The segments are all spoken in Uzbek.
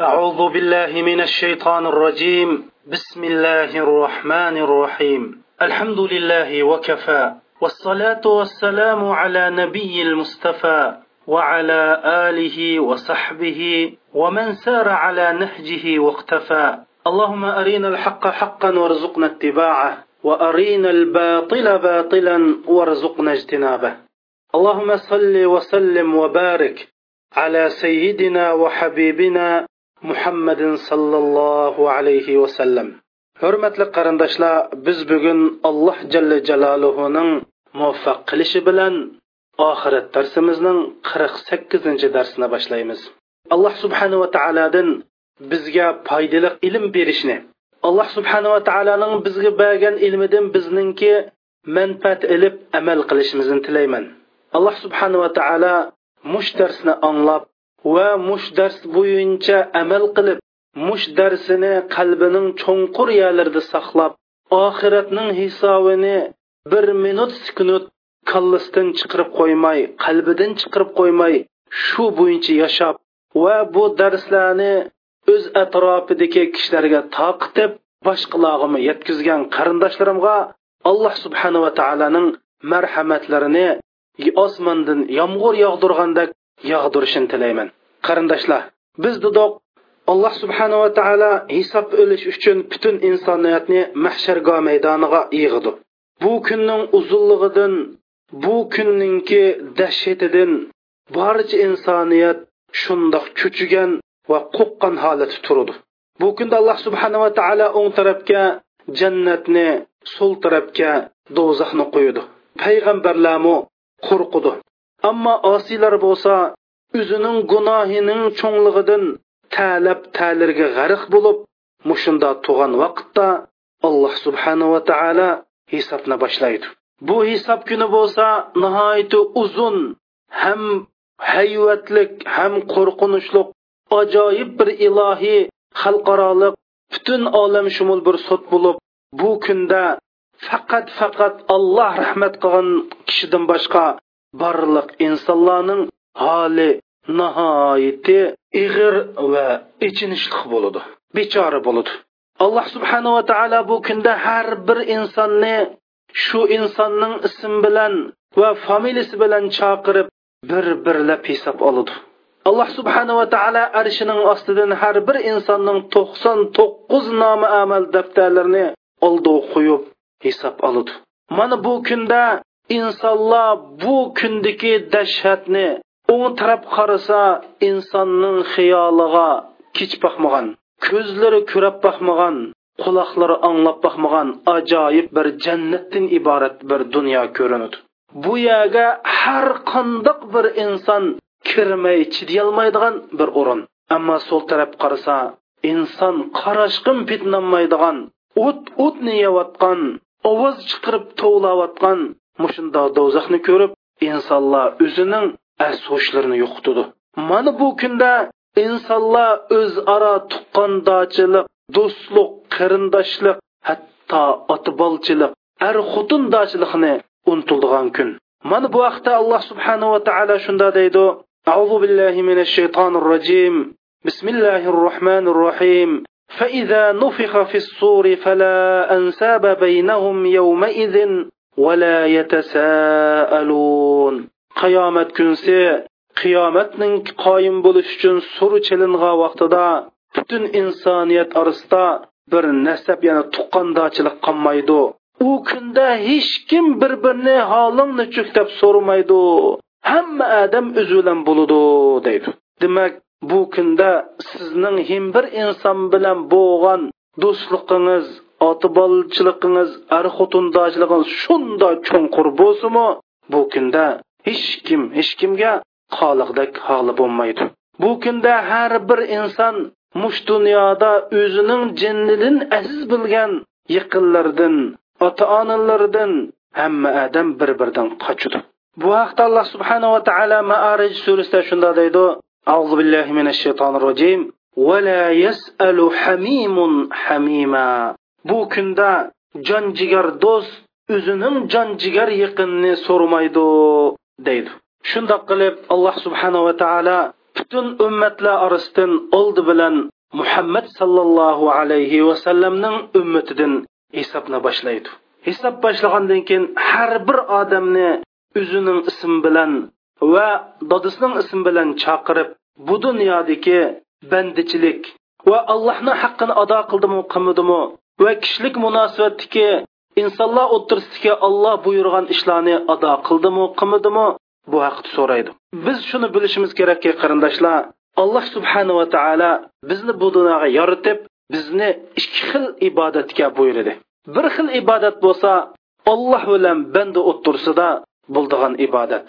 أعوذ بالله من الشيطان الرجيم. بسم الله الرحمن الرحيم. الحمد لله وكفى. والصلاة والسلام على نبي المصطفى وعلى آله وصحبه ومن سار على نهجه واقتفى. اللهم أرينا الحق حقا وارزقنا اتباعه وأرينا الباطل باطلا وارزقنا اجتنابه. اللهم صل وسلم وبارك على سيدنا وحبيبنا muhammadin sallallohu alayhi vasallam hurmatli qarindoshlar biz bugun alloh jalla jaloluhuning muvaffaq qilishi bilan oxirat darsimizning qirq sakkizinchi darsini boshlaymiz. Alloh subhanava taolodan bizga foydali ilm berishni alloh subhanava taoloning bizga bergan ilmidan bizningki manfaat ilib amal qilishimizni tilayman. Alloh subhanava taolo mush darsni anglab va mush dars bo'yicha amal qilib mush darsini qalbining cho'nqur yalarida saqlab oxiratning hisobini bir minut sukunut kallasidan chiqarib qo'ymay qalbidan chiqarib qo'ymay shu bo'yicha yashab va bu darslarni o'z atrofidagi kishilarga taqitib boshqalarga yetkazgan qarindoshlarimga alloh subhanava taoloning marhamatlarini osmondan yomg'ir yog'dirgandek yog'dirishini tilayman. Qarindoshlar. Biz dudoq alloh subhanava taolo hisob o'lish uchun butun insoniyatni mahshargo maydoniga yig'di. Bu kunning uzunligidan bu kunningki dahshatidan barcha insoniyat shundoq cho'chigan va qo'rqqan holatda turdi bu kunda alloh subhanava taolo o'ng tarafga jannatni so'l tarafga do'zaxni qo'ydi payg'ambarlarmi qo'rqidi ammo osiylar bo'lsa o'zining gunohining cho'ngligidan talab talirga g'arq bo'lib mushunda tug'an vaqtda alloh subhanava taolo hisobni boshlaydi. Bu hisob kuni bo'lsa nihoyatda uzun ham hayvatlik ham qo'rqinchli ajoyib bir ilohiy xalqaroliq butun olam shumul bir sud bo'lib bu kunda faqat faqat alloh rahmat qilgan kishidan boshqa barliq insonlarning holi nihoyatda ig'ir va ichinishliq bo'ladi bechora bo'ladi. Alloh subhanava taolo bu kunda har bir insonni shu insonning ism bilan va familiyasi bilan chaqirib bir birlab hisob oladi. Alloh subhanava taolo arshining ostidan har bir insonning to'qson to'qqiz nomi amal daftarlarini oldi qo'yib hisob oladi. Mana bu kunda insonlar bu kundagi dahshatni o'ng taraf qarasa insonning xiyoliga kech boqmagan ko'zlari ko'rab boqmagan quloqlari anglab boqmagan ajoyib bir jannatdan iborat bir dunyo ko'rinadi. Bu yerga har qandoq bir inson kirmay chidayolmaydigan bir o'rin. Ammo so'l taraf qarasa inson qarashqim pitnolmaydigan o't o'tni yeyotgan ovoz chiqirib tovlayotgan mushunda do'zaxni ko'rib insonlar o'zining as hushlarini yo'qotadi mana bu kunda insonlar o'zaro tuqqandochilik do'stlik qarindoshlik hatto otibolchilik er xotindochilikni unutildigan kun mana bu vaqtda alloh subhanava taolo shunda deydi أعوذ بالله من الشيطان الرجيم بسم الله الرحمن الرحيم فإذا نفخ في الصور فلا أنساب بينهم يومئذ ولا يتساءلون qiyomat kunsi qiyomatning qoyim bo'lishi uchun sur chilingan vaqtida butun insoniyat orasida bir nasab yana tuqqandochilik qolmaydi. U kunda hech kim bir birini holing nechuk deb so'ramaydi. Hamma odam o'zilan bo'ladi deydi. Demak bu kunda sizning him bir inson bilan bo'lgan do'stligingiz otibolchiligingiz arxutundochiligingiz shunday cho'nqur bo'lsinmi bu kunda hech kim hech kimga xoliqdek holi bo'lmaydi bu kunda har bir inson mush dunyoda o'zining jinnidan aziz bilgan yaqinlaridan ota onalaridan hamma odam bir biridan qochadi bu haqda alloh subhanava taolo maarij surasida shunday deydi أعوذ بالله من الشيطان الرجيم ولا يسأل حميم حميما bu kunda jon jigar do'st o'zining jon jigar yaqinni so'ramaydi deydi. Shundoq qilib alloh subhanava taolo butun ummatlar orasidan oldi bilan muhammad sallallohu alayhi vasallamning ummatidan hisobni boshlaydi. Hisob boshlagandan keyin har bir odamni o'zining ism bilan va dodisining ism bilan chaqirib bu dunyodagi bandichilik va allohni haqqini ado qildimi qilmadimi va kishilik munosabatdagi insonlar o'ttirsidagi olloh buyurgan ishlarni ado qildimi qilmadimi bu haqda so'raydi. Biz shuni bilishimiz kerakki qarindoshlar alloh subhanava taolo bizni bu dunyoga yoritib bizni ikki xil ibodatga buyurdi. Bir xil ibodat bo'lsa olloh bilan banda o'tirsida bo'ldigan ibodat.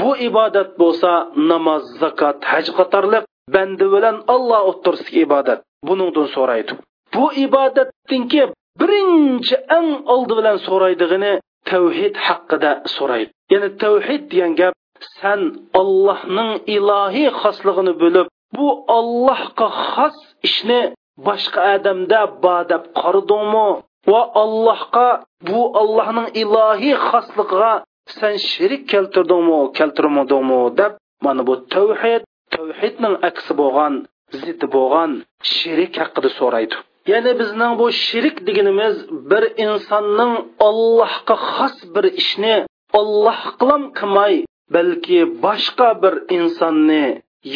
Bu ibodat bo'lsa namoz zakot haj qatorliq banda bilan olloh o'ttirsidagi ibodat. Buningdan so'raydi. Bu ibodatdinki birinchi eng oldi bilan so'raydig'ini tavhid haqida so'raydi ya'ni tavhid degan gap san ollohning ilohiy xoslig'ini bo'lib bu ollohga xos ishni boshqa odamda bor deb qaradingmi va allohga bu ollohning ilohiy xosligiga san shirik keltirdingmi keltirmadingmi deb mana bu tavhid tavhidning aksi bo'lgan ziti bo'lgan shirik haqida so'raydi. Ya'ni bizning bu shirik deganimiz bir insonning allohga xos bir ishni olloh qilam qilmay balki boshqa bir insonni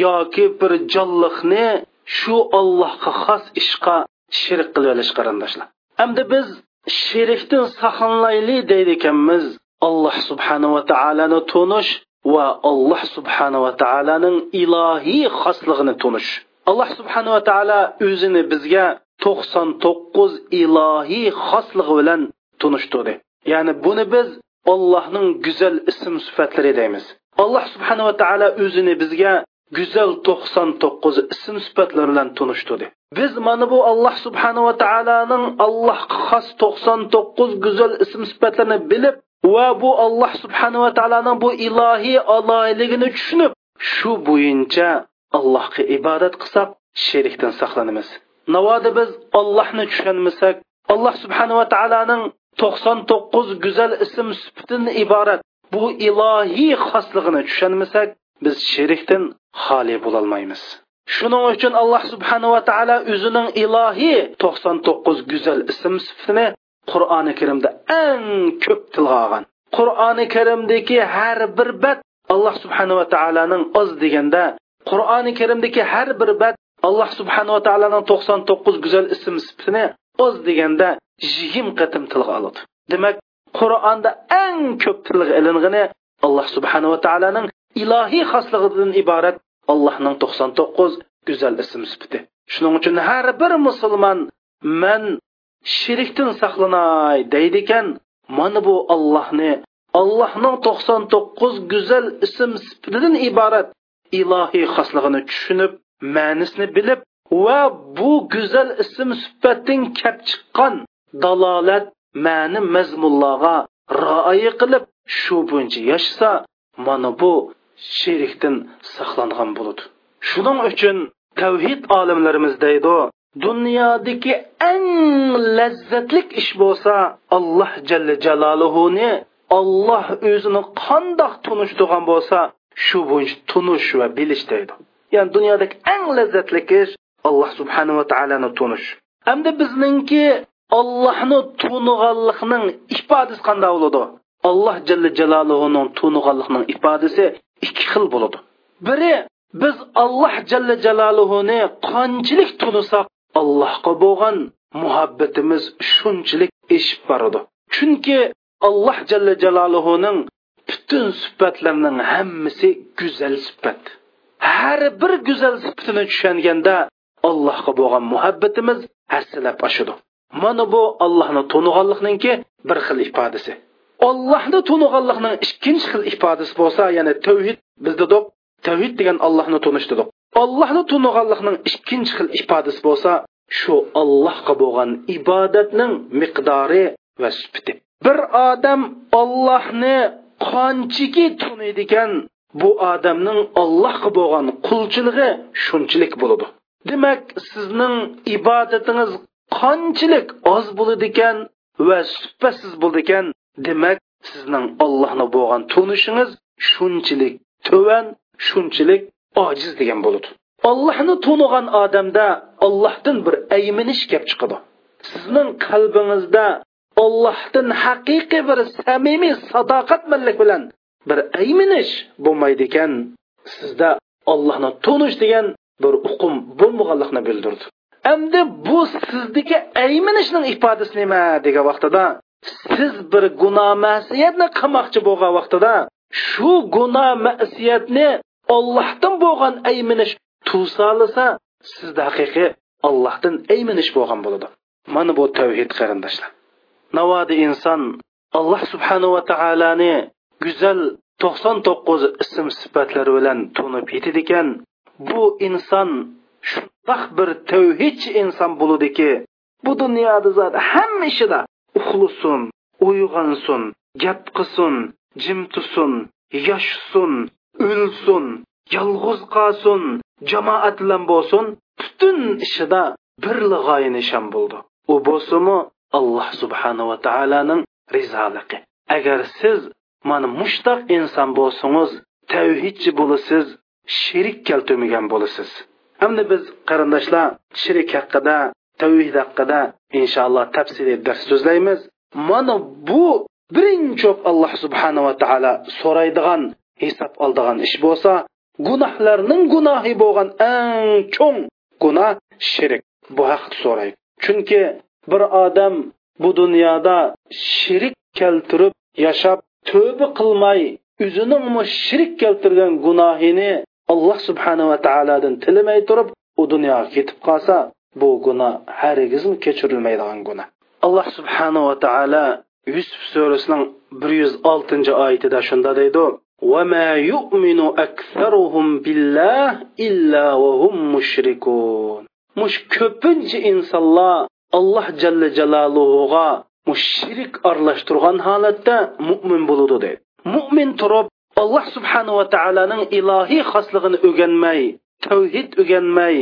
yoki bir jonliqni shu ollohga xos ishga shirk qilib olish qarindoshlar. Endi biz shirikdan saqlanayli deydi ekanmiz alloh subhanava taoloni tunish va alloh subhanava taoloning ilohiy xosligini tunish. Alloh subhanava taolo o'zini bizga to'qson to'qqiz ilohiy xosligi bilan tunishtirdi. Ya'ni buni biz allohning go'zal ism sifatlari deymiz. Alloh subhanava taolo o'zini bizga go'zal to'qson to'qqiz ism sifatlar bilan tunishtirdi. Biz mana bu alloh subhanava taoloning allohga xos to'qson to'qqiz go'zal ism sifatlarini bilib va bu alloh subhanava taoloning bu ilohiy aloyligini tushunib shu bo'yicha allohga ibodat qilsak sherikdan saqlanamiz. Navoda biz ollohni tushunmasak alloh subhanava taoloning to'qson to'qqiz go'zal ism sifatidan iborat bu ilohiy xosligini tushunmasak biz sherikdan xoli bo'lolmaymiz shuning uchun alloh subhanava taolo o'zining ilohiy to'qson to'qqiz go'zal ism sifatini qur'oni karimda eng ko'p tilga olgan. Qur'oni karimdagi har bir bat alloh subhanava taoloning oz deganda qur'oni karimdagi har bir bat alloh subhanava taoloning to'qson to'qqiz go'zal ism sifatini oz deganda yigirma qatim tilga oladi. Demak qur'onda eng ko'p tilga ilingani alloh subhanava taoloning ilohiy xosligidan iborat allohning to'qson to'qqiz go'zal ism sifati. Shuning uchun har bir musulmon man shirikdan saqlanay deydi ekan mana bu ollohni allohning to'qson to'qqiz go'zal ism sifatidan iborat ilohiy xosligini tushunib ma'nisini bilib va bu go'zal ism sifatdan kelib chiqqan dalolat ma'ni mazmunlarga rioya qilib shu buncha yashasa mana bu sherikdan saqlangan bo'ladi. Shuning uchun tavhid olimlarimiz deydi dunyodagi eng lazzatlik ish bo'lsa alloh jalla jaloluhuni olloh o'zini qandoq tunishtirgan bo'lsa shu bo'yicha tunish va bilish deydi. Ya'ni dunyodagi eng lazzatli ish alloh subhanava taoloni tunish hamda bizningki ollohni tuniganlikning ifodasi qanday bo'ladi? Alloh jalla jalolini tuniganlikning ifodasi ikki xil bo'ladi. Biri biz alloh jalla jaloluhuni qanchalik tunisak allohga bo'lgan muhabbatimiz shunchalik eshib boradi. Chunki alloh jalla jaloluhuning butun sifatlarining hammasi go'zal sifat har bir go'zal sifatini tushunganda allohga bo'lgan muhabbatimiz hassalab oshadi. Mana bu allohni to'niganlikninki bir xil ifodasi. Ollohni tuniganlikning ikkinchi xil ifodasi bo'lsa ya'ni tavhid biz dedik tavhid degan ollohni tunish dedik ollohni tuniganlikning ikkinchi xil ifodasi bo'lsa shu ollohga bo'lgan ibodatning miqdori va sifati. Bir odam ollohni qanchiki tuniydigan bu odamning allohga bo'lgan qulchiligi shunchalik bo'ladi. Demak sizning ibodatingiz qanchalik oz bo'ladi ekan va sifatsiz bo'ldi ekan demak sizning allohni bo'lgan tunishingiz shunchalik tuvan shunchalik ojiz degan bo'ladi. Allohni tunigan odamda allohdan bir ayminish kelib chiqadi. Sizning qalbingizda allohdan haqiqiy bir samimiy sadoqatmanlik bilan bir ayminish bo'lmaydi ekan sizda ollohni tonish degan bir uqum bo'lmaganlikni bildirdi. Endi bu sizniki ayminishning ifodasi nima degan vaqtida siz bir gunoh masiyatni qilmoqchi bo'lgan vaqtida shu gunoh masiyatni ollohdan bo'lgan ayminish tusolisa sizda haqiqiy ollohdan ayminish bo'lgan bo'ladi. Mana bu tavhid qarindoshlar. Navoda inson alloh subhanava taoloni go'zal to'qson to'qqiz ism sifatlari bilan tunib yetidi ekan bu inson shundoq bir tavhidchi inson bo'ludiki bu dunyoda zot hamma ishida uxlasin uyg'onsin gap qilsin jim tursin yashsin o'lsin yolg'iz qolsin jamoat bilan bo'lsin butun ishida bir g'oya nishon bo'ldi. U bo'lsimi alloh subhanava taoloning rizoligi. Agar siz mana mushtaq inson bo'lsangiz tavhidchi bo'lasiz shirik keltirmagan bo'lasiz. Hamda biz qarindoshlar shirik haqida tavhid haqida inshaalloh tafsiliy dars so'zlaymiz. Mana bu birinchi alloh subhanava taolo so'raydigan hisob oldigan ish bo'lsa gunohlarning gunohi bo'lgan eng cho'ng gunoh shirik. Bu haqda so'raydi chunki bir odam bu dunyoda shirik keltirib yashab tövbe qilmay o'zining shirik keltirgan gunohini alloh subhanava taolodan tilamay turib u dunyoga ketib qolsa bu gunoh hargizmi kechirilmaydigan gunoh alloh subhanava taolo yusuf surasining bir yuz oltinchi oyatida shunda deydi وما يؤمن أكثرهم بالله إلا وهم مشركون مش كبنج إنسان الله الله جل جلاله mushrik aralashtirgan holatda mo'min bo'ludi deydi mo'min turib alloh subhanava taoloning ilohiy xosligini o'rganmay tavhid o'rganmay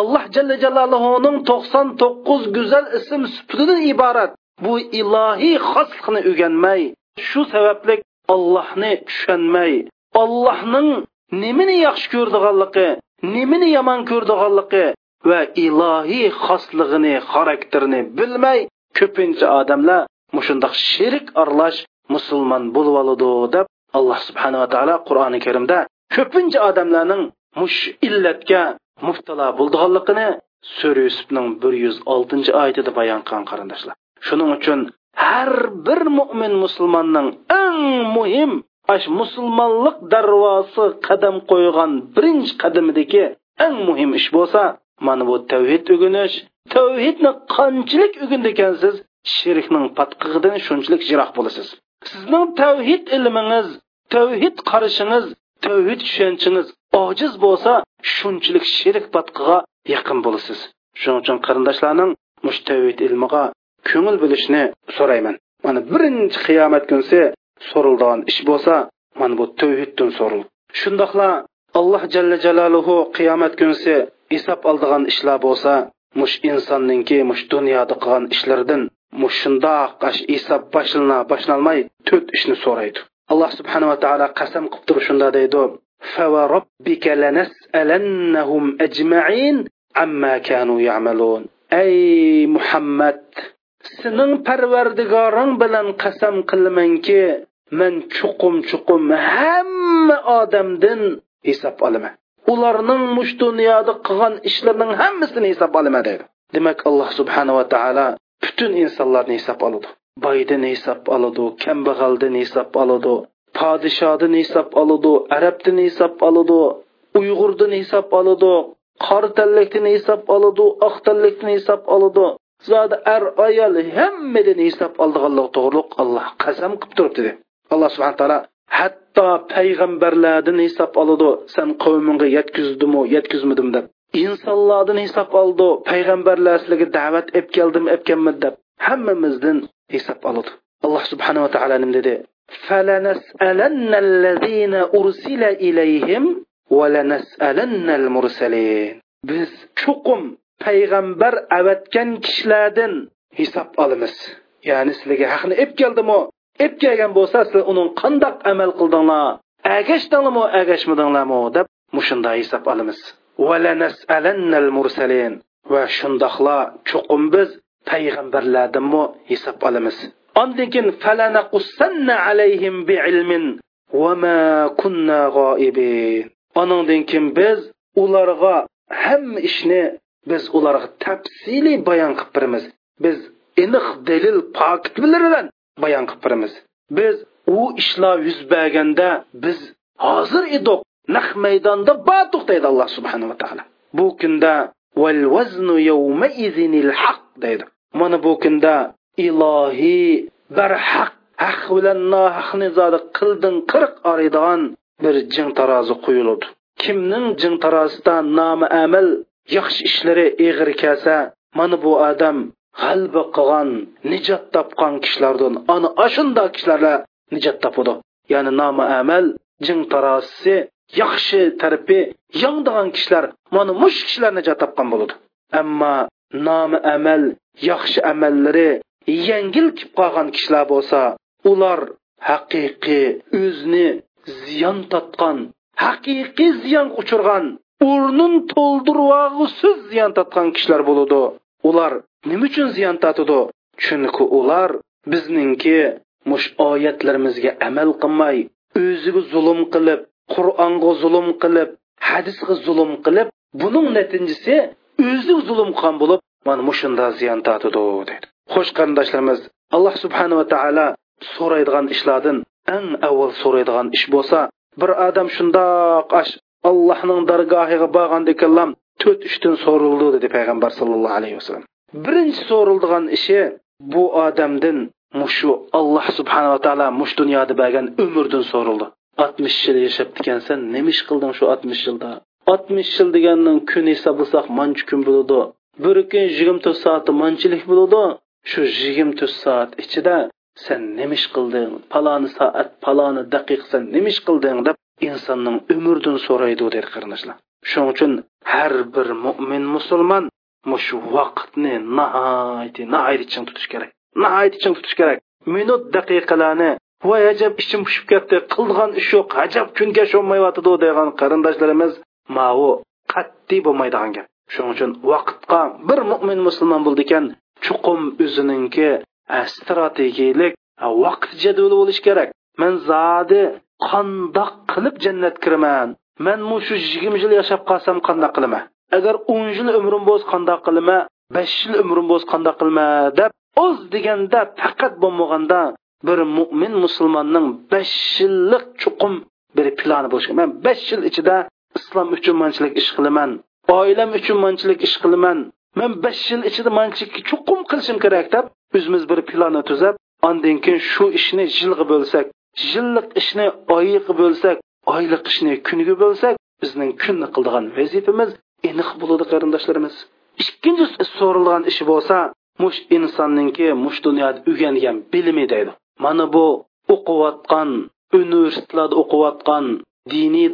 alloh jalla jaloluhuning to'qson to'qqiz go'zal ism sifatidan iborat bu ilohiy xoslikni o'rganmay shu sababli ollohni tushunmay ollohning nimani yaxshi ko'rdiganligi nimani yomon ko'rdiganligi va ilohiy xosligini xarakterini bilmay ko'pincha odamlar mushundoq shirik aralash musulmon bo'lib oladi deb alloh subhanava taolo qur'oni karimda ko'pincha odamlarning mush illatga muftalo bo'ldiganligini sura yusufning bir yuz oltinchi oyatida bayon qilgan qarindoshlar. Shuning uchun har bir mo'min musulmonning eng muhim ash musulmonlik darvosi qadam qo'ygan birinchi qadamidagi eng muhim ish bo'lsa mana bu tavhid o'g'inish tavhidni qanchalik o'gindi shirkning patqig'idan shunchalik jiroq bo'lasiz. Sizning tavhid ilmingiz tavhid qarashingiz tavhid tushanchingiz ojiz bo'lsa shunchalik shirk patqiga yaqin bo'lasiz. Shuning uchun qarindoshlarning mush tavhid ilmiga ko'ngil bo'lishni so'rayman. Mana birinchi qiyomat kunsi so'rildigan ish bo'lsa mana bu tavhiddan so'ril. Shundoqla alloh jalla jalaluhu qiyomat kunsi hisob oldigan ishlar bo'lsa mush insonninki mush dunyoda qilgan ishlaridan mush shundoq hisob boshlana boshlanmay to'rt ishni so'raydi alloh subhanava taolo qasam qilib turib shunda deydi فوربك لنسألنهم أجمعين عما كانوا يعملون أي محمد sening parvardigoring bilan qasam qilamanki man chuqum chuqum hamma odamdan hisob olaman Ularning mush dunyoda qilgan ishlarining hammasini hisob olaman dedi demak alloh subhanava taolo butun insonlarni hisob oladi. Boydan hisob oladi kambag'aldan hisob oladi podshodan hisob oladi arabdan hisob oladi uyg'urdan hisob oladi qora tanlikdan hisob oladi oq tanlikdan hisob oladi. Zodi ar ayol hammadan hisob oldiganlik to'g'riliq alloh qasam qilib turibdi. Dedi alloh subhana taolo hatto payg'ambarlardan hisob oladi san qavmingga yetkazdimu yetkazmadim deb insonlardan hisob oldi payg'ambarlar sizlarga da'vat ep keldim ep kelmadi deb hammamizdan hisob oladi alloh subhanava taolo nima dedi فلنسألن الذين أرسل إليهم ولنسألن المرسلين biz chuqum payg'ambar avatgan kishilardan hisob olamiz ya'ni sizlarga haqni ep keldimi ep kelgan bo'lsa sizlar uning qandoq amal qildinglar? Agashdinglarmi agashmadinglarmi? deb mushunda hisob olamiz. Va shundoqla chuqum biz payg'ambarlardanmi hisob olamiz. Ondan keyin alayhim biilmin. Ma kunna g'oibin. Ondan keyin biz ularga hamma ishni biz ularga tafsiliy bayon qilib beramiz. Biz aniq dalil pokit bilan bayon qilib beramiz biz u ishlar yuz berganda biz hozir edik. Naq maydonda botuq deydi alloh subhanava taolo. Bu kunda val vaznu yawma izinil haq deydi. Mana bu kunda ilohiy barhaq haq bilan nohaqni zodi qildin qirq oriydigan bir jing tarozi qo'yiladi kimning jing tarozida nomi amal yaxshi ishlari eg'ir kelsa mana bu odam g'alba qilgan nijot topgan kishilardan ana ashunda kishilarlar nijot topadi. Ya'ni nomi amal jing tarozisi yaxshi tarafi yongdigan kishilar mana mush kishilar nijot topgan bo'ladi. Ammo nomi amal yaxshi amallari yengil kelib qolgan kishilar bo'lsa ular haqiqiy o'zini ziyon tortgan haqiqiy ziyon uchirgan o'rnin to'ldirvog'isiz ziyon tortgan kishilar bo'ladi. Ular nima uchun ziyon tortadi chunki ular bizningki mush oyatlarimizga amal qilmay o'ziga zulm qilib qur'onga zulm qilib hadisga zulm qilib buning natijasi o'zi zulm qilgan bo'lib mana mushunda ziyon tortadi dedi. Xo'sh qarindoshlarimiz alloh subhanava taolo so'raydigan ishlardan eng avval so'raydigan ish bo'lsa bir odam shundoq ash allohning dargohiga borganda ekanlam to'rt ishdan so'rildi dedi payg'ambar sallallohu alayhi vasallam. Birinchi so'rildigan ishi bu odamdan mushu alloh subhanava taolo mush dunyoda bergan umrdan so'rildi. Oltmish yil yashab ekansan nima ish qilding shu oltmish yilda? Oltmish yil deganning kun hisoblasak mancha kun bo'ladi. Bir kun yigirma to'rt soati manchilik bo'ladi. Shu yigirma to'rt soat ichida sen nima ish qilding? Paloni soat paloni daqiq sen nima ish qilding deb insonning umridan so'raydi dedi qarindoshlar shuning uchun har bir mo'min musulmon shu vaqtni nihoyat nihoyat ching tutish kerak nihoyat ching tutish kerak minut daqiqalarni voy ajab ichim pushib ketdi qilgan ish yo'q ajab kunga sho'nmayotidi degan qarindoshlarimiz mau qat'iy bo'lmaydigan gap shuning uchun vaqtga bir mo'min musulmon bo'ldi ekan chuqum o'zininki strategiyalik vaqt jadvali bo'lishi kerak. Man zodi qandoq qilib jannatga kiraman? Man shu yigirma yil yashab qolsam qandoq qilaman? Agar o'n yil umrim bo'lsa qandoq qilma? Besh yil umrim bo'lsa qandoq qilma? Deb oz deganda faqat bo'lmaganda bir mo'min musulmonning besh yillik chuqum bir plani bo'lishi man besh yil ichida islom uchun manchilik ish qilaman oilam uchun manchilik ish qilaman man besh yil ichida manchilikka chuqum qilishim kerak deb o'zimiz bir planni tuzab ondan keyin shu ishni yilga bo'lsak yillik ishni oyiga bo'lsak oylik ishni kuniga bo'lsak bizning kunni qildigan vazifamiz aniq bo'ladi qarindoshlarimiz. Ikkinchi so'ralgan ishi bo'lsa mush insonninki mush dunyoda o'rgangan bilimi deydi. Mana bu o'qiyotgan universitetlarda o'qiyotgan diniy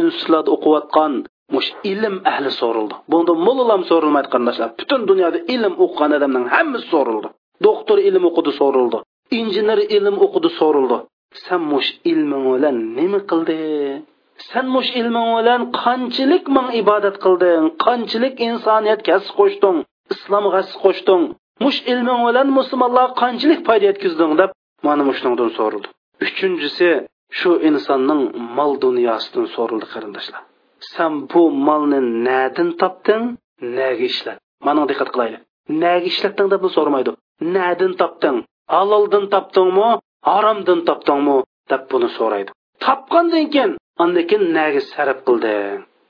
institutlarda o'qiyotgan mush ilm ahli so'rildi. Bunda mullalam so'rilmaydi qarindoshlar. Butun dunyoda ilm o'qigan odamning hammasi so'rildi. Doktor ilm o'qidi so'rildi. Injener ilm o'qidi so'rildi. San mush ilming bilan nima qilding sen mush ilming bilan qanchalik ming ibodat qilding? Qanchalik insoniyatga his qo'shding? Islomga his qo'shding? Mush ilming bilan musulmonlarga qanchalik foyda yetkazding deb mana mushundan so'rildi uchinchisi shu insonning mol dunyosidan so'rildi qarindoshlar. San bu molni nadin topding? Naga ishlat mana diqqat qilaylik. Naga ishlatding deb so'ramaydi nadin topding? Haloldan topdingmi? Haromdan topdingmi? deb buni so'raydi. Topgandan keyin andan keyin naga sarf qildi.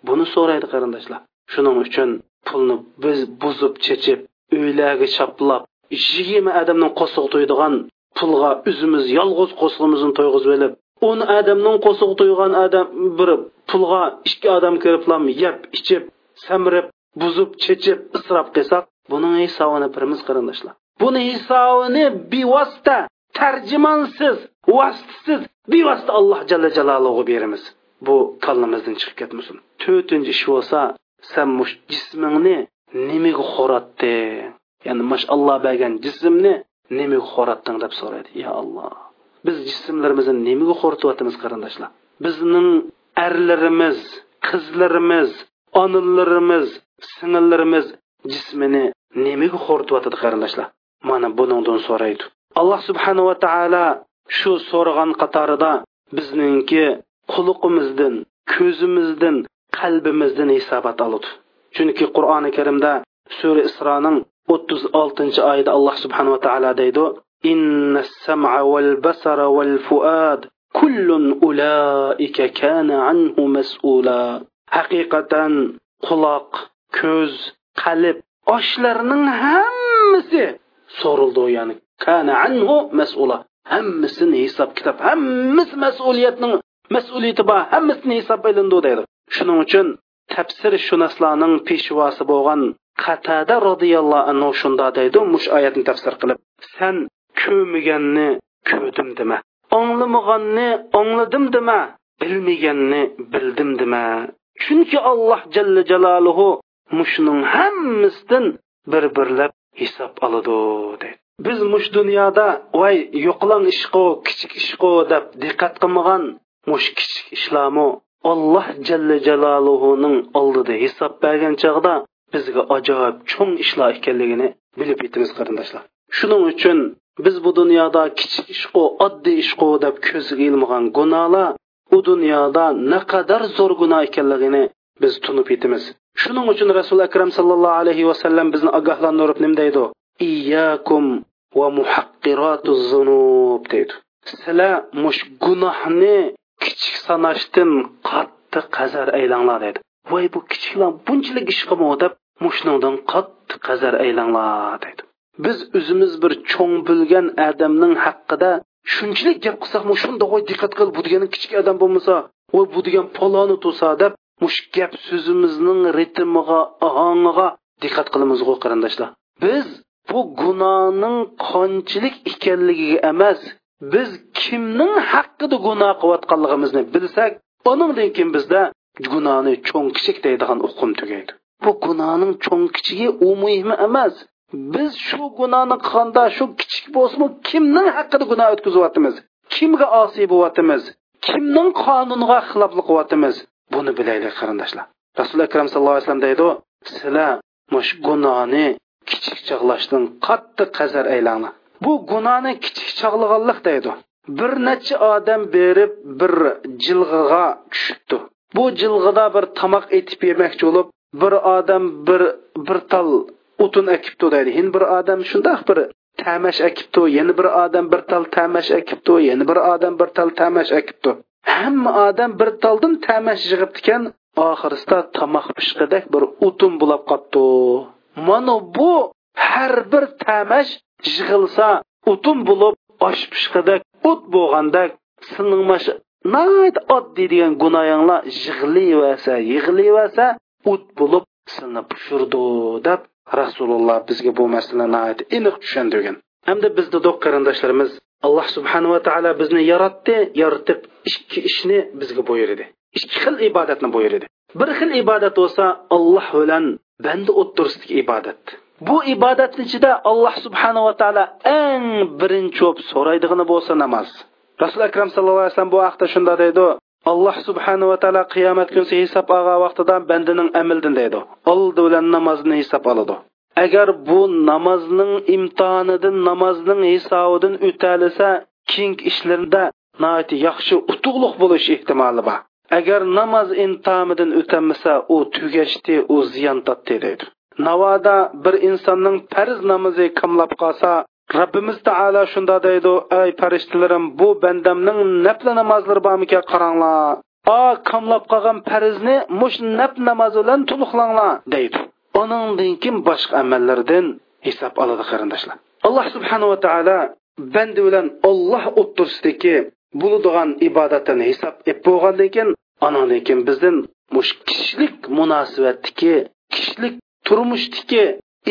Buni so'raydi qarindoshlar. Shuning uchun pulni biz buzib chechib uylarga chaplab yigirma odamning qo'siq to'ydigan pulga o'zimiz yolg'iz qo'sig'imizni to'yg'izib olib o'n odamning qo'siq to'ygan odam bir pulga ikki odam kiriblam yeb ichib samirib buzib chechib isrof qilsak buning hisobini birimiz qarindoshlar. Buni hisobini bevosita tarjimonsiz vositasiz bevosita alloh jalla jaloluhu beramiz. Bu kallamizdan chiqib ketmasin. To'rtinchi ish bo'lsa san mush jismingni nimaga xo'ratdi? Ya'ni mashalloh bergan jismni nimaga xo'ratding deb so'raydi. Ya alloh biz jismlarimizni nimaga xo'ratyapmiz qarindoshlar? Bizning erlarimiz qizlarimiz onalarimiz singillarimiz jismini nimaga xo'rityotidi qarindoshlar? Mana buningdan so'raydi. Alloh subhanava taolo shu so'ragan qatorida bizningki quluqimizdan ko'zimizdan qalbimizdan hisobot oladi chunki qur'oni karimda sura isroning o'ttiz oltinchi oyida alloh subhanava taolo deydi إن السمع والبصر والفؤاد كل أولئك كان عنه مسؤولا haqiqatan quloq ko'z qalb oshlarning hammasi so'rildi ya'ni kana anhu mas'ula Hammasini hisob kitob hammasi mas'uliyatning mas'uliyati bor hammasini hisob ilindi deydi. Shuning uchun tafsir shunoslarning peshvosi bo'lgan qatada roziyallohu anhu shunda deydi mush oyatni tafsir qilib san ko'rmaganni ko'rdim dema anglamaganni angladim dema bilmaganni bildim dema. Chunki alloh jalla jaloluhu mushning hammasidan bir birlab hisob oladi deydi. Biz mush dunyoda voy yo'qlan ishqo kichik ishqo deb diqqat qilmagan mush kichik ishlarmi alloh jalla jaloluhuning oldida hisob bergan chog'da bizga ajoyib cho'ng ishlar ekanligini bilib yetamiz qarindoshlar. Shuning uchun biz bu dunyoda kichik ishqu oddiy ishqu deb ko'zga ilmagan gunohlar u dunyoda naqadar zo'r gunoh ekanligini biz tunib yetamiz shuning uchun rasuli akram sallallohu alayhi vasallam bizni ogohlantirib nim deydi iyyakum va muhaqqiratu zunub deydi. Sizlar mush gunohni kichik sanashdan qattiq qazar aylanglar deydi. Voy bu kichiklar bunchalik ish qilmo deb mushnodan qattiq qazar aylanglar deydi. Biz o'zimiz bir cho'ng bilgan odamning haqida shunchalik gap qilsak shundoq voy diqqat qil bu degani kichik odam bo'lmasa voy bu degan poloni to'sa deb mush gap so'zimizning ritmiga ohangiga diqqat qilamiz qarindoshlar. Biz bu gunohning qanchalik ekanligiga emas biz kimning haqqida gunoh qilayotganligimizni bilsak undan keyin bizda gunohni cho'ng kichik deydigan uqum tugaydi. Bu gunohning cho'ng kichigi u muhimi emas. Biz shu gunohni qilganda shu kichik bo'lsinmi kimning haqqida gunoh o'tkazyapmiz? Kimga osiy bo'lyapmiz? Kimning qonuniga xiloflik qilyapmiz? Buni bilaylik qarindoshlar. Rasuli akram sallallohu alayhi vasallam deydi sizlar mush gunohni kichik chog'lashdan qattiq qazar aylanglar. Bu gunohni kichik chog'laganlik deydi. Bir necha odam berib bir jilg'iga tushibdi. Bu jilg'ida bir tomoq etib yemoqchi bo'lib bir odam bir bir tal o'tin akibdi deydi. Hin bir odam shundoq bir tamash akibdi yana bir odam bir tal tamash akibdi yana bir odam bir tal tamash akibdi. Hamma odam bir taldan tamash yig'ibdi ekan oxirisida tomoq pishqidak bir o'tin bo'lib qotdi. Mana bu har bir tamash yig'ilsa o'tin bo'lib osh pishqidek o't bo'lgandek sizning nayt oddiy degan gunoyinglar yig'layversa yig'layversa o't bo'lib sizni pushurdi deb rasululloh bizga bu masalani aniq tushundirgan hamda bizni do'q qarindoshlarimiz alloh subhanava taolo bizni yaratdi yaratib ikki ishni bizga buyurdi. Ikki xil ibodatni buyurdi. Bir xil ibodat bo'lsa alloh bilan banda o'ttirsidagi ibodat. Bu ibodatni ichida alloh subhanava taolo eng birinchi bo'lib so'raydigani bo'lsa namoz. Rasul akram sallallohu alayhi vasallam bu haqda shunda deydi. Alloh subhanava taolo qiyomat kunsi hisob olgan vaqtida bandining amildan deydi. Oldi bilan namozni hisob oladi. Agar bu namozning imtihonidan namozning hisobidan o'talisa keyingi ishlarda yaxshi utuqliq bo'lish ehtimoli bor. Agar namoz intomidan o'tamasa u tugashdi u ziyon totdi deydi. Navoda bir insonning farz namozi kamlab qolsa robbimiz taolo shunda deydi ey farishtalarim bu bandamning nafli namozlari bormikan qaranglar. O kamlab qolgan farzni mush naf namozi bilan to'liqlanglar deydi. Uningdan keyin boshqa amallardan hisob oladi qarindoshlar? Alloh subhanava taolo banda bilan olloh o'ttirsidagi bo'ladigan ibodatini hisob ep bo'lgandan keyin anandan keyin bizdan mush kishilik munosabatdagi kishilik turmushdagi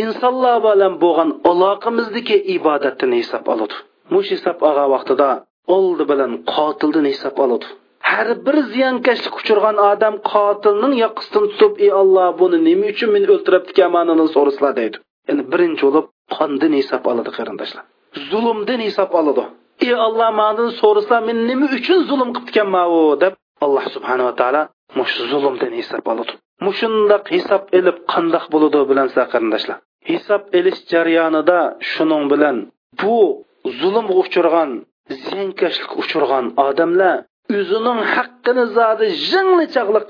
insonlar bilan bo'lgan aloqamizdagi ibodatini hisob oladi. Mush hisob olgan vaqtida oldi bilan qotildan hisob oladi. Har bir ziyonkashlik uchirgan odam qotilning yoqasidan tutib ey olloh buni nima uchun meni o'ltiribdi manini so'raslar deydi. Endi birinchi bo'lib qondan hisob oladi qarindoshlar. Zulmdan hisob oladi. Ey olloh mandan so'raslar men nima uchun zulm qilibdikanman deb alloh subhanava taolo mush zulmdan hisob oladi. Mushundoq hisob ilib qandoq bo'ladi bilansa qarindoshlar. Hisob elish jarayonida shuning bilan bu zulmga uchirgan ziyonkashlikka uchirgan odamlar o'zining haqqini zodi jingli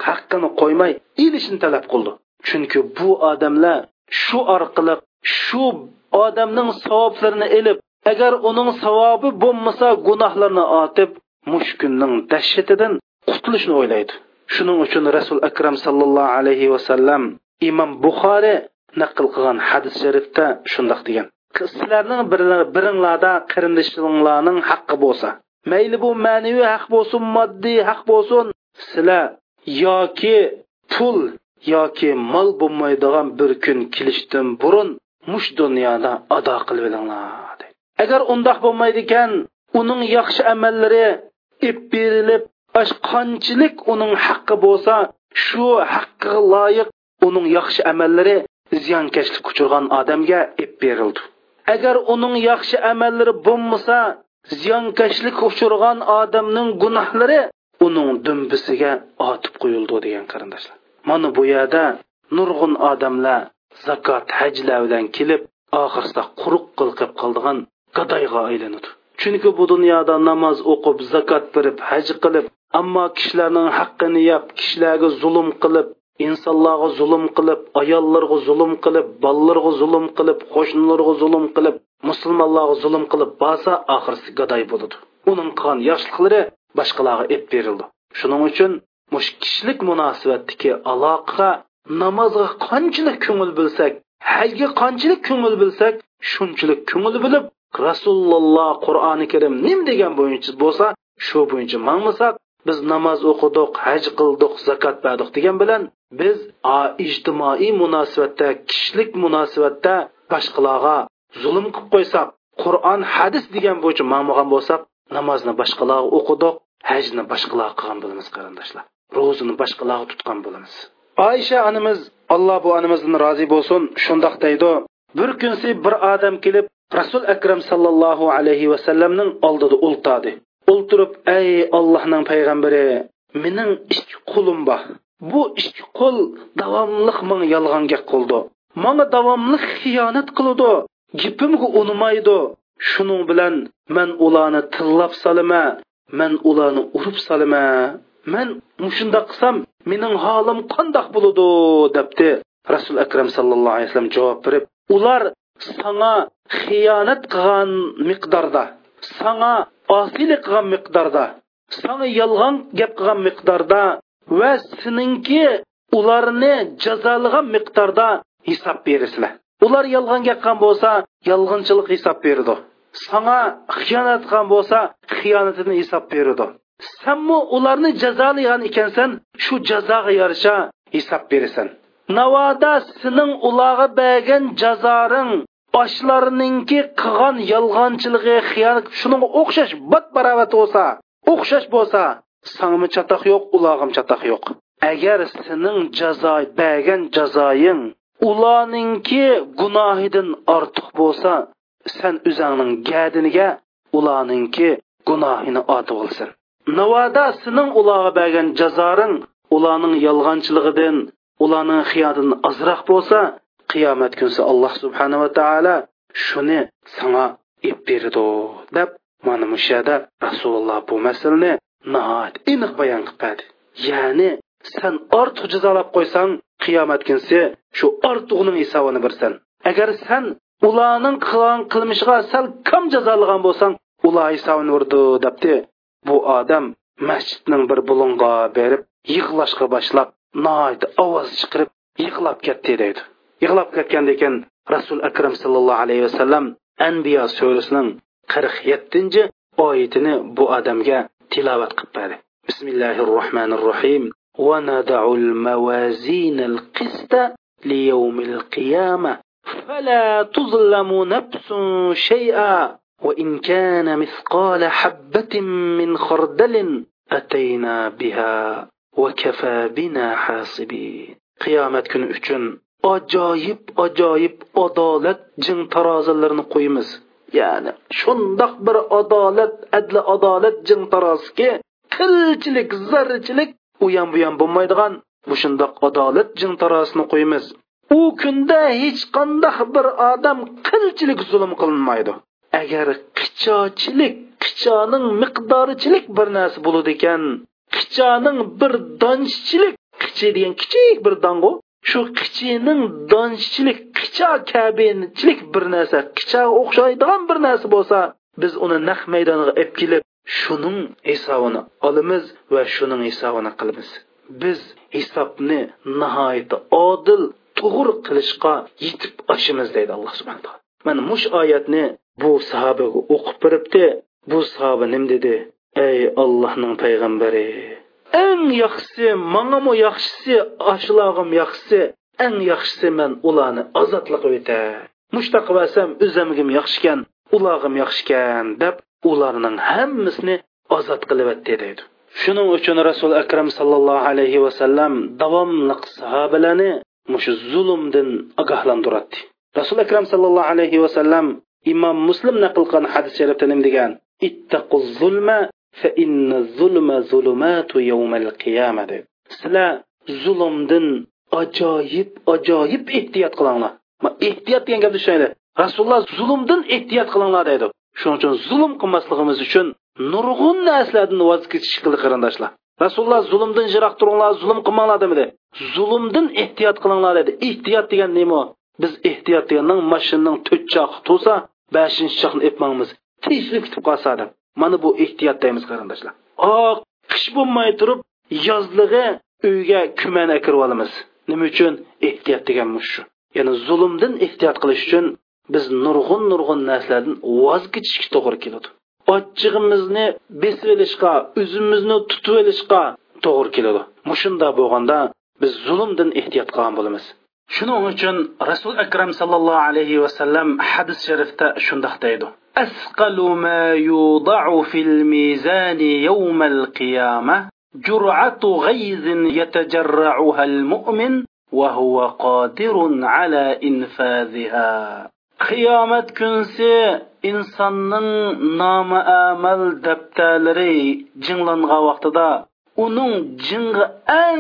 haqqini qo'ymay ilishni talab qildi. Chunki bu odamlar shu orqali shu odamning savoblarini ilib agar uning savobi bo'lmasa gunohlarni otib mushkunning dahshatidan qutulishni o'ylaydi. Shuning uchun rasul akram sallallohu alayhi vasallam imom buxoriy naql qilgan hadis sharifda shundoq degan. Sizlarning biringlarda qarindoshlaringlarning haqqi bo'lsa mayli bu ma'naviy haq bo'lsin moddiy haq bo'lsin sizlar yoki pul yoki mol bo'lmaydigan bir kun kelishdan burun mush dunyoda ado qilib olinglar agar undoq bo'lmaydi ekan uning yaxshi amallari ib berilib qanchalik uning haqqi bo'lsa shu haqqiga loyiq uning yaxshi amallari ziyonkashlik uchirgan odamga ib berildi. Agar uning yaxshi amallari bo'lmasa ziyonkashlik uchirgan odamning gunohlari uning dumbisiga otib qo'yildi degan qarindoshlar. Mana bu yerda nurg'un odamlar zakot hajlar bilan kelib oxirida quruq qilqib qoldigan gadoyga aylanadi. Chunki bu dunyoda namoz o'qib zakot berib haj qilib ammo kishilarning haqqini yeb kishilarga zulm qilib insonlarga zulm qilib ayollarga zulm qilib bolalarga zulm qilib qo'shnilarga zulm qilib musulmonlarga zulm qilib borsa oxirisi gadoy bo'ladi. Uning qon yaxshiliklari boshqalarga ep berildi. Shuning uchun mush kishilik munosabatdagi aloqaga namozga qanchalik ko'ngil bilsak hajga qanchalik ko'ngil bilsak shunchalik ko'ngil bilib rasululloh qur'oni karim nim degan bo'yicha bo'lsa shu bo'yicha mangmasak biz namoz o'qidik haj qildik zakot berdik degan bilan biz ijtimoiy munosabatda kishilik munosabatda boshqalarga zulm qilib qo'ysak qur'on hadis degan bo'yicha mangmagan bo'lsak namozni boshqalarga o'qidik hajni boshqalarga qilgan bo'lamiz qarindoshlar. Ro'zini boshqalarga tutgan bo'lamiz. Oysha onamiz alloh bu onamizdan rozi bo'lsin. Shundoq deydi bir kunsi bir odam kelib rasul akram sallallohu alayhi vasallamning oldida o'ltadi o'ltirib ey ollohning payg'ambari mening ikki qo'lim bor. Bu ikki qo'l davomliq manga yolg'on gap qildi. Manga davomliq xiyonat qildi. Gipimga unmaydi shuning bilan man ularni tillab solima man ularni urib solima. Man shundoq qilsam mening holim qandoq bo'ladi debdi rasul akram sallallohu alayhi vasallam javob berib ular саңа xiyonat qilgan miqdorda саңа osiylik qilgan miqdorda sana yolg'on gap qilgan miqdorda va seninki ularni jazolagan miqdorda hisob berisizlar. Ular yolg'on gap qilgan bo'lsa yolg'onchilik hisob berdi саңа xiyonat qilgan bo'lsa xiyonatini hisob berdi sanmu ularni jazolagan ekansan shu jazoga yarasha hisob berasan. Navoda sening ularga bergan jazoring boshlarninki qilgan yolg'onchiligi xiyonat shunga o'xshash bat barobat bo'lsa o'xshash bo'lsa sangmi chatoq yo'q ulog'im chatoq yo'q. Agar sening jazo bergan jazoying ularninki gunohidan ortiq bo'lsa sen o'zingning gadiniga ularninki gunohini otib olsin navoda sening ularga bergan jazoring ularning yolg'onchiligidan ularning xiyodin ozroq bo'lsa qiyomat kunsa alloh subhanava taolo shuni sanga ib berdi deb mana bu yerda rasululloh bu masalani nihoyat aniq bayon qilib ya'ni san ortiq jazolab qo'ysang qiyomat kunsi shu ortiqning hisobini bersan agar san ularning qilgan qilmishiga sal kam jazolagan bo'lsang ular hisobini urdi debdi. Bu odam masjidning bir bulunga berib yig'lashga boshlab nihoyat ovoz chiqarib yig'lab ketdi deydi yig'lab ketgandan keyin rasul akram sallallohu alayhi vasallam anbiyo surasining qirq yettinchi oyatini bu odamga tilovat qilib berdi bismillahi rohmanir rohim وندع الموازين القسط ليوم القيامة فلا تظلم نفس شيئا وإن كان مثقال حبة من خردل أتينا بها qiyomat kuni uchun ajoyib ajoyib adolat jing tarozilarini qo'yamiz ya'ni shundoq bir adolat adli adolat jing taroziki qilchilik zarrichilik u ham bu ham bo'lmaydigan bu shundoq adolat jing tarozisini qo'yamiz u kunda hech qanday bir odam qilchilik zulm qilinmaydi. Agar qichochilik qichoning miqdorichilik bir narsa bo'ladi ekan qichaning bir donchichilik qichi degan kichik bir dongu shu qichining donchichilik qicha kabinchilik bir narsa qichaga o'xshaydigan bir narsa bo'lsa biz uni naq maydoniga olib kelib shuning hisobini olamiz va shuning hisobini qilamiz. Biz hisobni nihoyatda odil to'g'ri qilishga yetib oshimiz deydi alloh subhana taolo. Mana mush oyatni bu sahobaga o'qib beribdi bu sahoba nim dedi? Ey allohning payg'ambari eng yaxshisi mangami yaxshisi ashlog'im yaxshisi eng yaxshisi men ularni ozodlik o'ta mushta qilsam o'zimgim yaxshikan ulog'im yaxshikan deb ularning hammasini ozod qilyapti deydi shuning uchun rasul akram sallallohu alayhi vasallam davomli sahobalarni mushu zulmdan ogohlantiradi rasul akram sallallohu alayhi vasallam imom muslim naql qilgan hadis sharifda nim degan ittaqu zulma fa inna zulma zulumatu yawmal qiyamah deb sizlar zulmdan ajoyib ajoyib ehtiyot qilinglar. Ehtiyot degan gapni tushunaylik rasululloh zulmdan ehtiyot qilinglar deydi shuning uchun zulm qilmasligimiz uchun nurg'un narsalardan voz kechish qildi qarindoshlar. Rasululloh zulmdan yiroq turinglar zulm qilmanglar demadi. Zulmdan ehtiyot qilinglar dedi. Ehtiyot degan nima biz ehtiyot deganning mashinaning to'rt choqi tursa beshinchi choqni epmamiz tezlik ketib qolsa deb mana bu ehtiyot deymiz qarindoshlar. Oq qish bo'lmay turib yozlig'i uyga kuman akirib olamiz. Nima uchun? Ehtiyot degan shu. Ya'ni zulmdan ehtiyot qilish uchun biz nurg'un nurg'un narsalardan voz kechishga to'g'ri keladi. Ochchig'imizni besib olishga o'zimizni tutib olishga to'g'ri keladi. Mushunda bo'lganda biz zulmdan ehtiyot qilgan bo'lamiz. Shuning uchun rasul akram sallallohu alayhi vasallam hadis sharifda shundoq deydi. أثقل ما يوضع في الميزان يوم القيامة جرعة غيظ يتجرعها المؤمن وهو قادر على إنفاذها. قيامة كنسى إنسانن نام آمل دبتالري جنلن غوقتدا أنون جن أن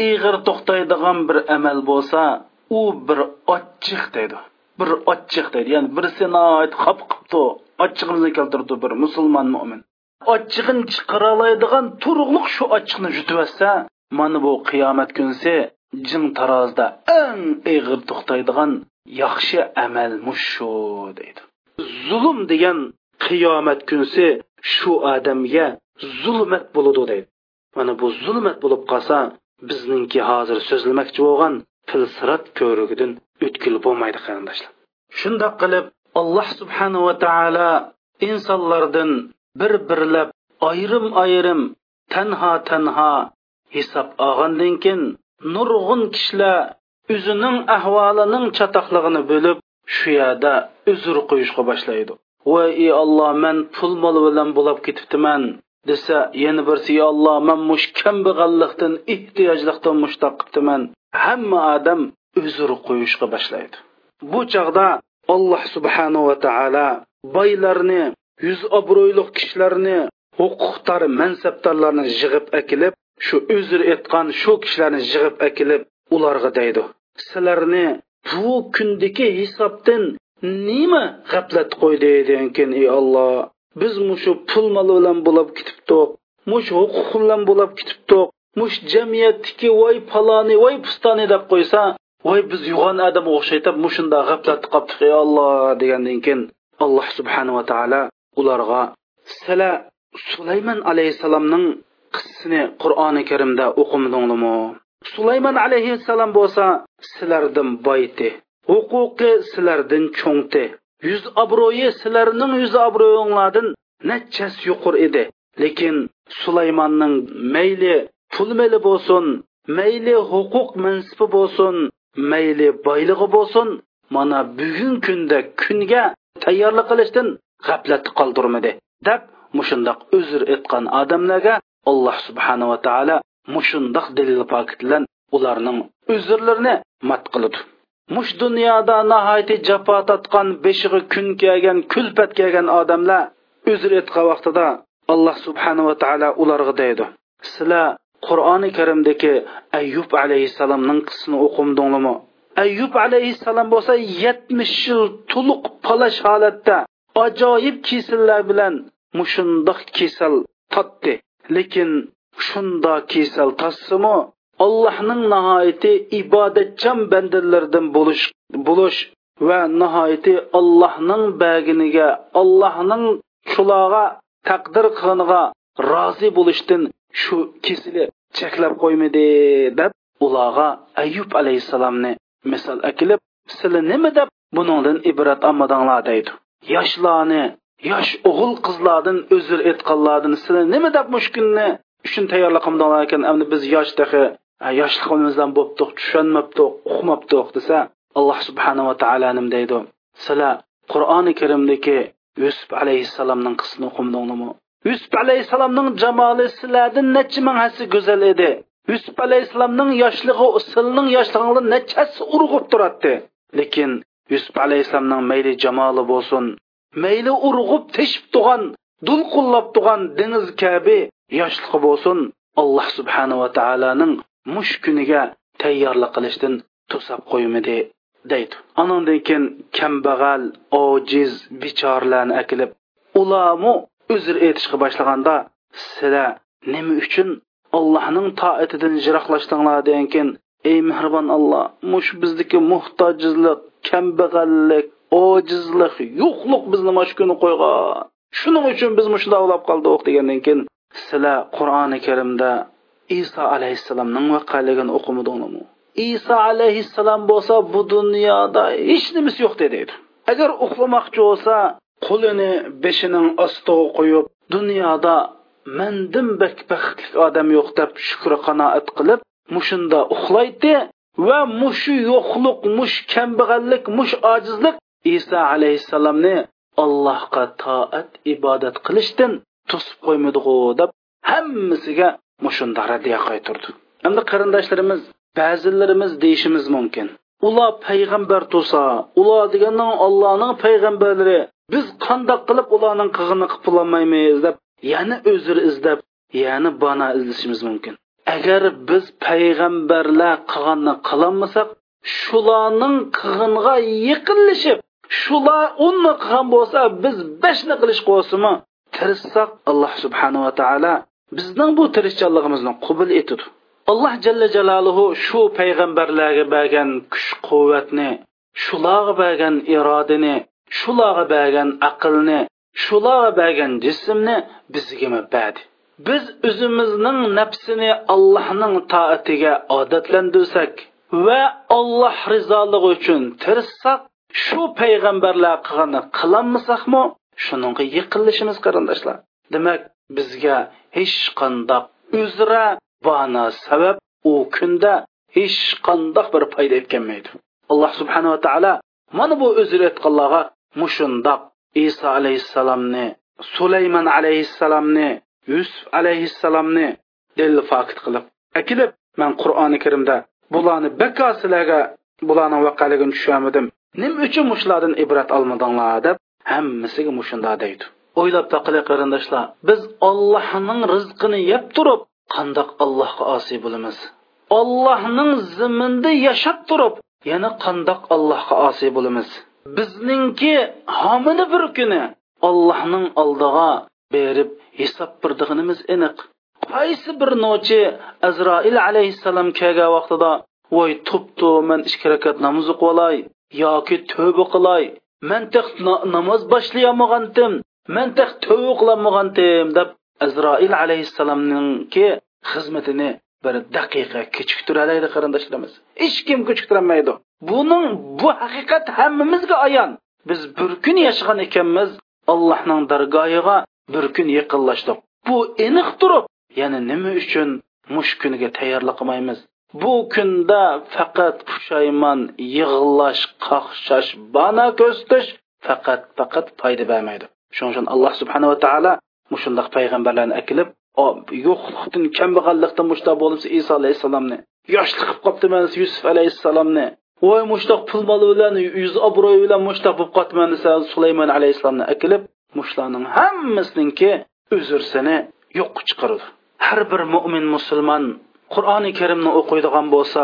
إغر تختيد غمبر أمل بوسا وبر بر أتشختيدو bir ochiq deydi. Ya'ni birisi xop qilibdi. Ochchig'imizni keltirdi bir musulmon mo'min ochchig'in chiqara oladigan turug'liq shu ochiqni yutibotsa mana bu qiyomat kunsi jin tarozida eng ig'ir to'xtaydigan yaxshi amal mushu deydi. Zulm degan qiyomat kunsi shu odamga zulmat bo'ladi deydi. Mana bu zulmat bo'lib qolsa bizningki hozir so'zlamoqchi bo'lgan filsirat ko'rigidan o'tkil bo'lmaydi qarindoshlar. Shundoq qilib alloh subhanava taolo insonlardan bir birlab ayrim ayrim tanha tanha hisob olgandan keyin nurg'un kishilar o'zining ahvolining chatoqlig'ini bo'lib shu yerda uzr qo'yishga boshlaydi. Voy ey olloh man pul mol bilan bo'lib ketibdiman desa yana birsi ey olloh man mush kambag'allikdan ehtiyojlikdan mushtaq qilibdiman hamma odam uzr qo'yishga boshlaydi. Bu chog'da alloh subhanava taolo boylarni yuz obro'yli kishilarni huquqdor mansabdorlarni yig'ib akilib shu uzr etgan shu kishilarni yig'ib akilib ularga deydi. Sizlarni bu kundagi hisobdan nima g'aflat qo'ydi ekan ey olloh biz mushu pul mol bilan bo'lib ketibdi mush huquq bilan bo'lib ketibdi mush jamiyatdagi voy paloni voy pustoni deb qo'ysa voy biz yo'g'on odam o'xshaytib mushunda g'aflat qolibdik ey olloh degandan keyin alloh subhanava taolo ularga sizlar sulaymon alayhissalomning qissasini qur'oni karimda o'qimadinglarmi sulaymon alayhissalom bo'lsa sizlardan boyti huquqi sizlardan cho'ngti yuz obro'yi sizlarning yuz obro'yinglardan nachas yuqur edi lekin sulaymonning mayli pul meli bo'lsin mayli huquq mansibi bo'lsin mayli boyligi bo'lsin mana bugun kunda kunga tayyorlik qilishdan g'aflatni qoldirmadi deb mushundoq uzr etgan odamlarga alloh subhanava taolo mushundoq dalil pokit bilan ularning uzrlarini mat qiladi. Mush dunyoda nihoyatda jafo tortgan beshig'i kun kelgan kulpat kelgan odamlar uzr aytgan vaqtida alloh subhanava taolo ularga deydi. Sizlar qur'oni karimdagi ayyub alayhissalomning qismini o'qimdinglarmi? Ayyub alayhissalom bo'lsa yetmish yil to'liq palash holatda ajoyib kesillar bilan mushundoq kesal totdi. Lekin shunda kesal tossimi allohning nihoyati ibodatchan bandalardan bo'lish bo'lish va nihoyati allohning baginiga allohning shuloga taqdir qilganiga rozi bo'lishdan shu kesili cheklab qo'ymadi deb ularga ayyub alayhissalomni misol akilib sizlar nima deb buningdan ibrat olmadinglar? deydi. Yoshlarni yosh o'g'il qizlardan uzr etqanlardan sizlar nima deb mushkunni uchun tayyorlik qilmadinglar ekan? Endi biz yosh dahi yoshligimizdan bo'pdiq tushunmabdiq uqmabdiq desa alloh subhanava taolo nim deydi. Sizlar qur'oni karimdagi yusuf alayhissalomning qissini o'qimdinglarmi yusuf alayhissalomning jamoli sizlardan necha ming hasi go'zal edi? Yusuf alayhissalomning yoshlig'i silning yoshligini nechasi urg'ib turadi lekin yusuf alayhissalomning mayli jamoli bo'lsin mayli urg'ib teshib turgan dulqullab turgan dengiz kabi yoshligi bo'lsin alloh subhanava taoloning mush kuniga tayyorlik qilishdan to'sab qo'ymidi deydi. Anandan keyin kambag'al ojiz bechoralarni akilib ulamu uzr aytishga boshlaganda sizlar nima uchun allohning toatidan jiroqlashdinglar deganken ey mehribon alloh mush bizniki muhtojizlik kambag'allik ojizlik yo'qlik bizni mana shu kuni qo'ygan shuning uchun biz mushunda ulab qoldik degandan keyin sizlar qur'oni karimda iso alayhissalomning vaqaligini o'qimadinglarmi? Iso alayhissalom bo'lsa bu dunyoda hech nimasi yo'q dedi. Agar uxlamoqchi bo'lsa qo'lini beshining ostiga qo'yib dunyoda mandim baxtli odam yo'q deb shukri qanoat qilib mushunda uxlaydi va mushu yo'qlik mush kambag'allik mush ojizlik iso alayhissalomni allohga toat ibodat qilishdan to'sib qo'ymaydiu deb hammasiga mushunda radiya qaytirdi. Endi qarindoshlarimiz ba'zilarimiz deyishimiz mumkin. Ular payg'ambar tursa ular deganning ollohning payg'ambarlari biz qandoq qilib ularning qig'ini qilib qilolmaymiz deb yana o'zir izlab yana bana izlashimiz mumkin. Agar biz payg'ambarlar qilganni qilolmasak shularning qig'inga yiqinlashib shular uni qilgan bo'lsa biz beshni qilish qo'lsimi tirishsak alloh subhanava taolo bizning bu tirishchanligimizni qabul etadi alloh jalla jaloluhu shu payg'ambarlarga bergan kuch quvvatni shularga bergan irodani shularga bergan aqlni shularga bergan jismni bizga badi biz o'zimizning nafsini allohning toatiga odatlantirsak va alloh rizoligi uchun tirishsak shu payg'ambarlar qilganni qilolmasakmi? Shuningga yiqilishimiz qarindoshlar. Demak bizga hech qandoq uzra bana sabab u kunda hech qandoq bir foyda etkanmaydi alloh subhanava taolo mana bu o'zir aytganlarga mushundoq iso alayhissalomni sulaymon alayhissalomni yusuf alayhissalomni dalil qilib akilib man qur'oni karimda bularni bako sizlarga bularni vaqaligini tushunmadim nima uchun mushlardan ibrat olmadinglar deb hammasiga mushunda deydi. O'ylab taqili qarindoshlar biz ollohning rizqini yeb turib qandoq allohga osiy bo'lamiz? Ollohning ziminda yashab turib yana qandoq allohga osiy bo'lamiz? Bizningki homini bir kuni allohning oldiga berib hisob birdig'inimiz aniq. Qaysi bir nochi azroil alayhissalom kelgan vaqtida voy tuptu man ikki rakat namoz o'qib yoki tövbe qilay man tex namoz boshlayolmagandim man tex tövbe qilolmagandim deb azroil alayhissalomninki xizmatini bir daqiqa kechiktiradi qarindoshlarimiz. Hech kim kechiktirolmaydi buning bu haqiqat hammamizga ayon. Biz bir kun yashagan ekanmiz allohning dargohiga bir kun yaqinlashdik. Bu aniq turib ya'ni nima uchun mush kuniga tayyorlik qilmaymiz? Bu kunda faqat pushaymon yig'lash qaqshash bana ko'stish faqat faqat foyda bermaydi. Shuning uchun alloh subhanava taolo mushundoq payg'ambarlarni akilib yo'qlikdan kambag'allikdan mushtoq bo'libsa iso alayhissalomni. Yoshlik qilib qolibdiman yusuf alayhissalomni. Voy mushtoq pul mol bilan yuz obro'y bilan mushtoq bo'lib qolibdiman desa sulaymon alayhissalomni. Akilib mushlarning hammasininki uzrsini yo'q chiqardi. Har bir mo'min musulmon qur'oni karimni o'qiydigan bo'lsa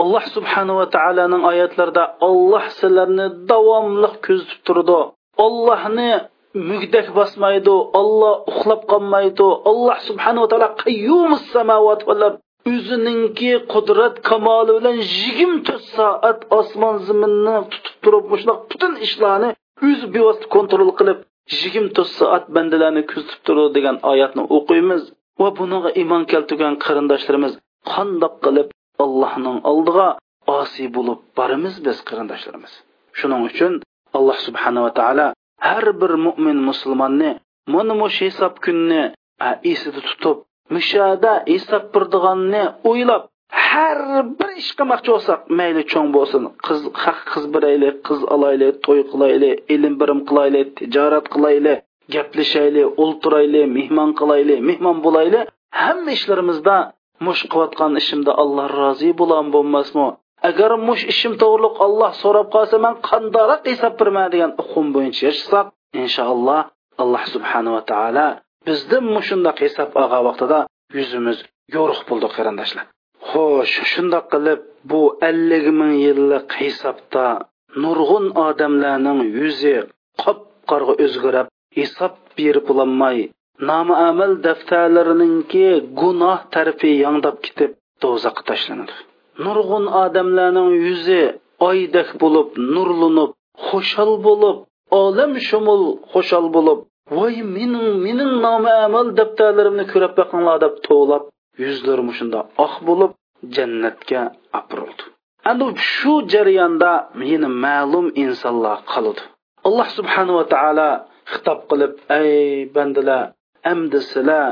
alloh subhanava taoloning oyatlarida olloh sizlarni davomli kuzatib turdi. Ollohni mugdak bosmaydi olloh uxlab qolmaydi alloh subhanava taolo qayyumus samovat o'zininki qudrat kamoli bilan yigirma to'rt soat osmon zaminni tutib turib shunaqa butun ishlarni o'zi bevosita kontrol qilib yigirma to'rt soat bandalarni kuzatib turadi degan oyatni o'qiymiz va buniga iymon keltirgan qarindoshlarimiz qandoq qilib allohning oldiga osiy bo'lib boramiz biz qarindoshlarimiz. Shuning uchun alloh subhanava taolo har bir mo'min musulmonni mana mush hisob kunni esida tutib mushada hisob birdig'anni o'ylab har bir ish qilmoqchi bo'lsak mayli cho'ng bo'lsin qiz haq qiz biraylik qiz olaylik to'y qilaylik ilm birim qilaylik tijorat qilaylik gaplashaylik o'ltiraylik mehmon qilaylik mehmon bo'laylik hamma ishlarimizda mush qilayotgan ishimda alloh rozi bo'lam bo'lmasmi? Agar mush ishim to'g'riliq olloh so'rab qolsa man qandaroq hisob birman degan uqum bo'yicha yashasak inshaalloh alloh subhanava taolo bizdan mushundoq hisob olgan vaqtida yuzimiz yorug' bo'ldi qarindoshlar. Xo'sh shundoq qilib bu ellik ming yillik hisobda nurg'un odamlarning yuzi qop qorga o'zgarib hisob berib bo'lolmay nomi amal daftarlarininki gunoh tarafi yangdab ketib do'zaxga tashlanadi. Nurg'un odamlarning yuzi oydek bo'lib nurlanib xushal bo'lib olam shumul xushal bo'lib voy mening mening nomi amal daftarlarimni ko'rib boqinglar deb to'lab yuzlari shunda oq bo'lib jannatga apirildi endi shu jarayonda yana ma'lum insonlar qoladi alloh subhanava taolo xitob qilib ey bandalar amdi sizlar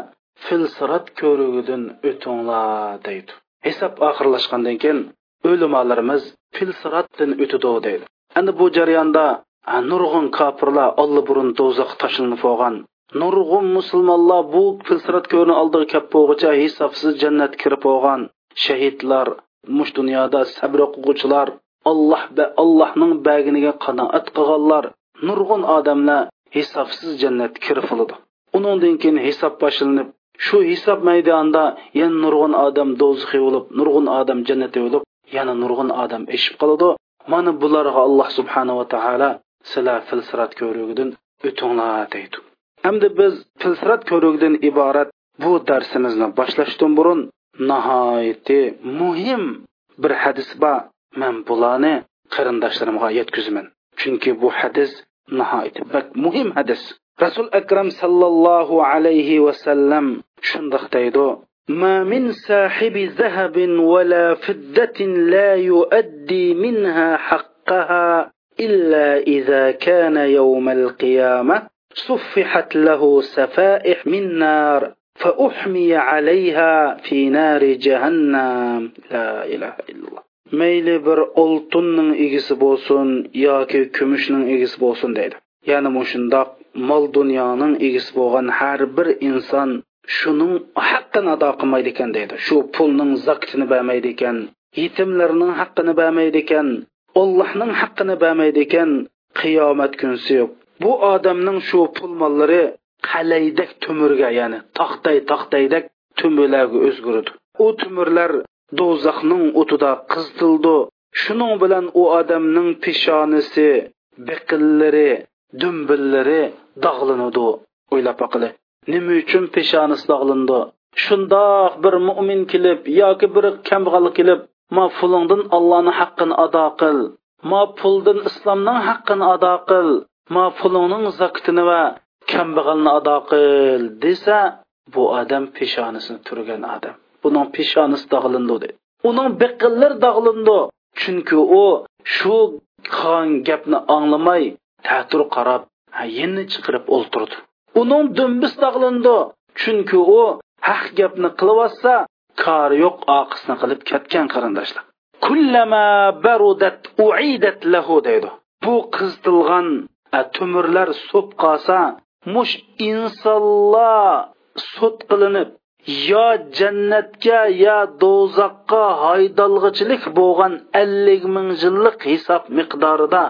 filsirat ko'rigidan o'tinglar deydi. Hisob oxirlashgandan keyin o'limolarimiz fil siratdan o'tidi deydi. Ana bu jarayonda nurg'un kofirlar allaburun do'zaxga tashlanib bo'lgan nurg'un musulmonlar bu filsirat ko'rni oldiga kelib bo'lguncha hisobsiz jannatga kirib bo'lgan shahidlar mush dunyoda sabr o'quvchilar alloh allohning baginiga qanoat qilganlar nurg'un odamlar hisobsiz jannatga kirib oladi undan keyin hisob boshlanib shu hisob maydonida yana nurg'un odam do'zaxiy bo'lib nurg'un odam jannatga bo'lib yana nurg'un odam eshib qoladi. Mana bularga alloh subhanava taolo sizlar filsirat ko'rigidan o'tinglar deydi. Hamda biz filsirat ko'rigidan iborat bu darsimizni boshlashdan burun nihoyatda muhim bir hadis bor. Man bularni qarindoshlarimga yetkazaman chunki bu hadis nihoyatda muhim hadis. رسول rasul akram sallallohu alayhi vasallam shundoq deydi. ما من صاحب ذهب ولا فضة لا يؤدي منها حقها إلا إذا كان يوم القيامة صفحت له سفائح من نار فأحمي عليها في نار جهنم لا إله إلا الله ميل بر أولتن إغس ياكي كمشن إغس بوسن دايدي ya'ni mushundoq mol dunyoning egisi bo'lgan har bir inson shuning haqqini ado qilmaydi ekan deydi. Shu pulning zakitini bermaydi ekan yetimlarning haqqini bermaydi ekan ollohning haqqini bermaydi ekan qiyomat kunsi bu odamning shu pul mollari qalaydak tumirga ya'ni taxtay taqdaydak tumirlarga o'zgaradi u tumirlar do'zaxning o'tida qizitildi shuning bilan u odamning peshonasi biqillari dumbillari dog'linadi o'ylab boqili nima uchun peshonasi dog'lindi shundoq bir mo'min kelib yoki bir kambag'al kelib ma pulingdan allohni haqqini ado qil ma puldan islomning haqqini ado qil ma pulingning zakitini va kambag'alni ado qil desa bu odam peshonasini turgan odam buning peshonasi dog'lindi deydi uning biqillar dog'lindi chunki u shu qilgan gapni anglamay tatur qarab yinni chiqirib o'ltirdi. Uning dumbis tag'lindi chunki u haq gapni qilyotsa kori yo'q oqisni qilib ketgan qarindoshlar. Kullama barudat uidat lahu deydi. Bu qizitilgan e, tumirlar so'p qolsa mush insonlar sud qilinib yo jannatga yo do'zaxqa haydalg'ichilik bo'lgan ellik ming yillik hisob miqdorida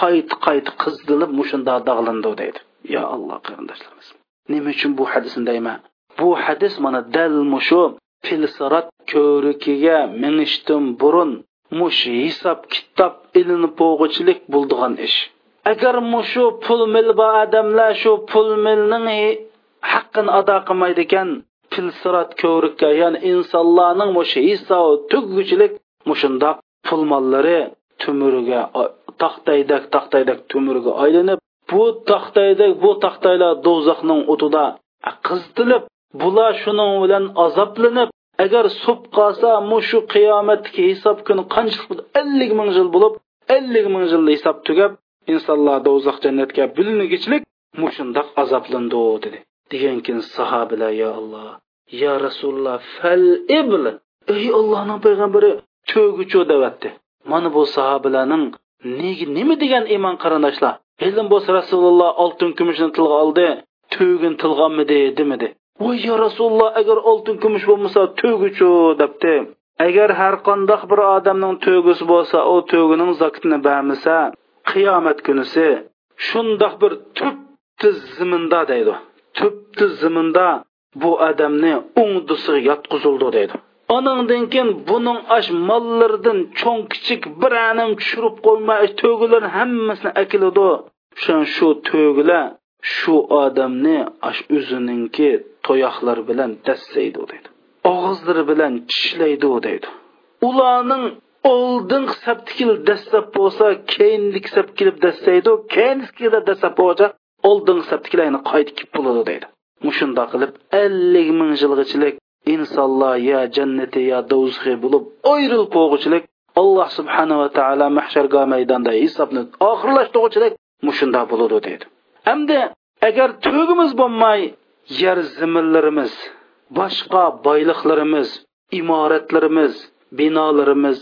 qayt qayt qizdilib mushunda dog'landi deydi. Yo alloh qarindoshlarimiz nima uchun bu hadisni deyman bu hadis mana dal mushu filsirat ko'rikiga minishdan burun mush hisob kitob ilinib bo'g'ichilik bo'ldigan ish. Agar mushu pul mil bor odamlar shu pul milning haqqini ado qilmaydi ekan filsirat ko'rikka ya'ni insonlarning mush hisob tugguchilik mushundoq pul mollari tumuriga taxtaydak taxtaydak tumuriga aylanib bu taxtaydak bu taxtaylar do'zaxning o'tida qizitilib bular shuning bilan azoblanib agar sub qolsa mushu qiyomatdagi hisob kuni qanchalik ellik ming yil bo'lib ellik ming yil hisob tugab insonlar do'zax jannatga bilinigichlik mushundoq azoblandi dedi. Degan keyin sahobalar yo alloh yo rasululloh fal ibl ey allohning payg'ambari to'guchu devatdi mana bu sahobalarning nima degan iymon qarindoshlar? Ilm bo'lsa rasululloh oltin kumushni tilga oldi tugin tilga demidi voy yo rasululloh agar oltin kumush bo'lmasa tugichu debdi. Agar har qandoq bir odamning tugisi bo'lsa u tugining zakitini bermasa qiyomat kunisi shundoq bir tupti ziminda deydi. Tupti ziminda bu odamni o'ngdisiga yotqizildi deydi. Onundan keyin buning ash mollardan cho'ng kichik bir anim tushirib qo'ymay to'gilar hammasini akiladi. Shan shu to'gilar shu odamni ash o'zininki toyoqlar bilan dassaydi dedi. og'izlari bilan tishlaydi deydi ularning oldin saptikil dastlab bo'lsa keyinlik sapkilib dassaydi keyinlikida dastlab bo'lsa oldin saptikilarni qaytib bo'ladi deydi mushunda qilib ellik ming yilg'ichilik insonlar yo jannati yo do'zaxi bo'lib ayrilib qo'g'ichilik alloh subhanava taolo mahsharga maydonda hisobni oxirlashtiruvchilik mushunda bo'ladi deydi hamda agar to'gimiz bo'lmay yer ziminlarimiz boshqa boyliqlarimiz imoratlarimiz binolarimiz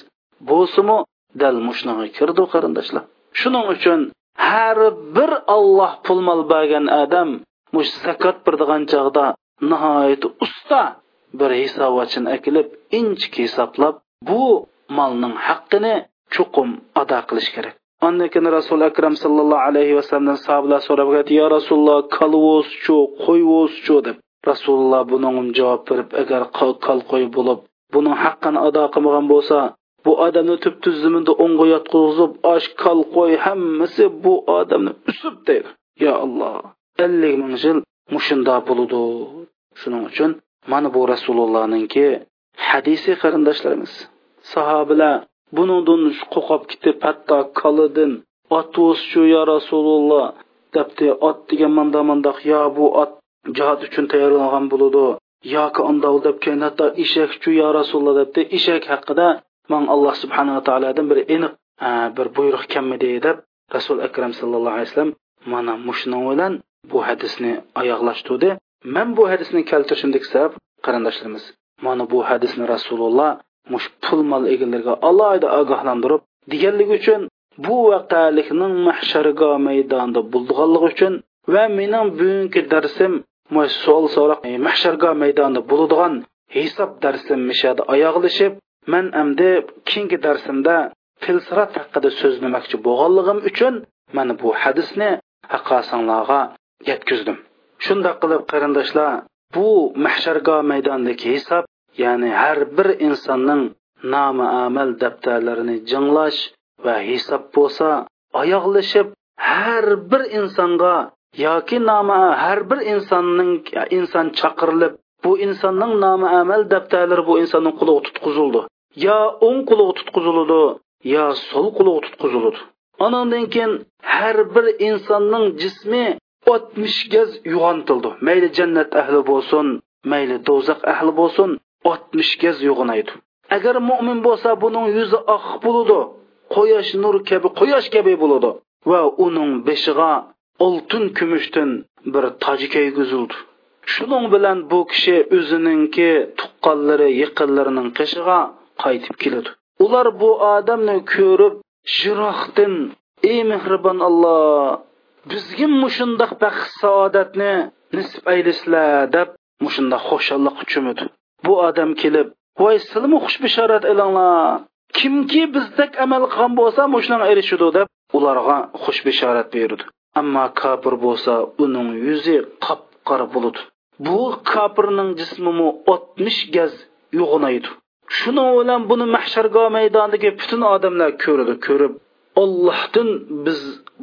bo'lsimi dal mushnaga kirdi qarindoshlar shuning uchun har bir olloh pul mol bergan odam mush zakot birdigan chog'da nihoyat usta bir hisobvachin akilib inchik hisoblab bu molning haqqini chuqum ado qilish kerak. Ondan keyin rasul akram sallallohu alayhi vasallamdan sahobalar so'rab yo rasululloh kolvozchu qo'yvozchu deb. Rasululloh buning javob berib agar qol qo'y bo'lib buning haqqini ado qilmagan bo'lsa bu odamni tub tuzimida o'ng'a yotqizib osh kol qo'y hammasi bu odamni usib deydi. Yo alloh ellik ming yil mushunda bo'ludi. Shuning uchun mana bu rasulullohninki hadisi qarindoshlarimiz sahobalar buningdan qo'rqib ketib hatto kolidan ot shu yo rasululloh debdi. Ot degan manda mandoq yo bu ot jihod uchun tayyorlangan bo'ladi yoki undoq deb keyin hatto eshakchu yo rasululloh debdi. Eshak haqida man alloh subhanava taolodan bir aniq e, bir buyruq kelmidi deb rasul akram sallallohu alayhi vasallam mana mushuni bilan bu hadisni oyoqlashtirdi man bu hadisni keltirishimdek sabab qarindoshlarimiz mana bu hadisni rasululloh mush pul mol egalariga alohida ogohlantirib deganligi uchun bu vaqalikning mahsharga maydonida bo'lganligi uchun va mening bugungi darsim savol so'roq e, mahsharga maydonida bo'ladigan hisob darsim mishada oyoqlashib man endi keyingi darsimda filsirat haqida so'zlamoqchi bo'lganligim uchun mana bu hadisni haqqosanglarga yetkazdim. Shundoq qilib qarindoshlar bu mahsharga maydondagi hisob ya'ni har bir insonning nomi amal daftarlarini jinglash va hisob bo'lsa oyoqlashib har bir insonga yoki nomi har bir insonning inson chaqirilib bu insonning nomi amal daftarlari bu insonning qulog'i tutqizildi. Yo o'ng qulog'i tutqiziladi yo so'l qulog'i tutqiziladi anandan keyin har bir insonning jismi oltmish gaz uyg'ontildi. Mayli jannat ahli bo'lsin mayli do'zax ahli bo'lsin oltmish gaz uyg'onaydi. Agar mo'min bo'lsa buning yuzi oq bo'ladi quyosh nur kabi quyosh kabi bo'ladi. Va uning beshig'a oltin kumushdan bir toj kiygizildi shuning bilan bu kishi o'zininki tuqqanlari yaqinlarining qishig'a qaytib keladi. Ular bu odamni ko'rib jiroqdan ey mehribon alloh bizga mushundoq baxt saodatni nisb aylasizlar deb mushundoq xushalliq uchumidi. Bu odam kelib voy silmi xush bishorat ilinglar kimki bizdek amal qilgan bo'lsa mushuning erishadi deb ularga xush bishorat berdi ammo kofir bo'lsa uning yuzi qop qora bulut bu kofirning jismimi 60 gaz yo'g'inaydi shuning bilan buni mahshargo maydonidagi butun odamlar ko'rdi ko'rib ollohdan biz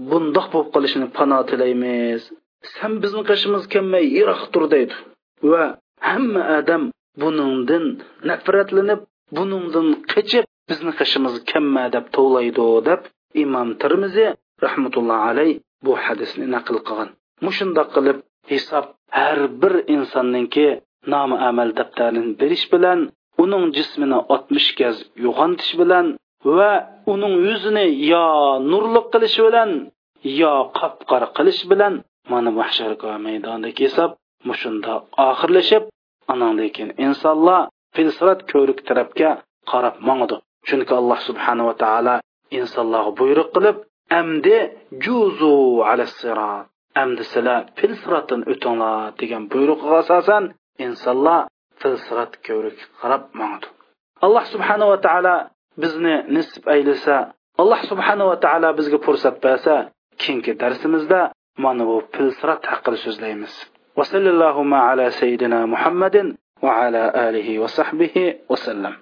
bundoq bo'lib qolishini pano tilaymiz. Sen bizni qishimiz kelmay yiroq tur deydi. Va hamma odam buningdan nafratlanib buningdan qochib bizni qishimiz kelma deb tovlaydi deb imom Tirmizi rahmatulloh alay bu hadisni naql qilgan. Mushundoq qilib hisob har bir insonningki nomi amal daftarini berish bilan uning jismini oltmish gaz yo'g'ontish bilan va uning yuzini yo nurliq qilish bilan yo qop qora qilish bilan mana mahshargoh maydonidagi hisob mushunda oxirlashib anandekin insonlar filsirat ko'rik tarafga qarab mangdi chunki alloh subhanava taolo insonlarga buyruq qilib amdi juzu ala sirat. Amdi sizlar filsiratdan o'tinglar degan buyruqqa asosan insonlar filsirat ko'rik qarab mangdi alloh subhanava taolo bizni nisb aylasa alloh subhanava taolo bizga fursat bersa keyingi darsimizda mana bu filsirat haqida so'zlaymiz وصلى اللهم على سيدنا محمد وعلى آله وصحبه وسلم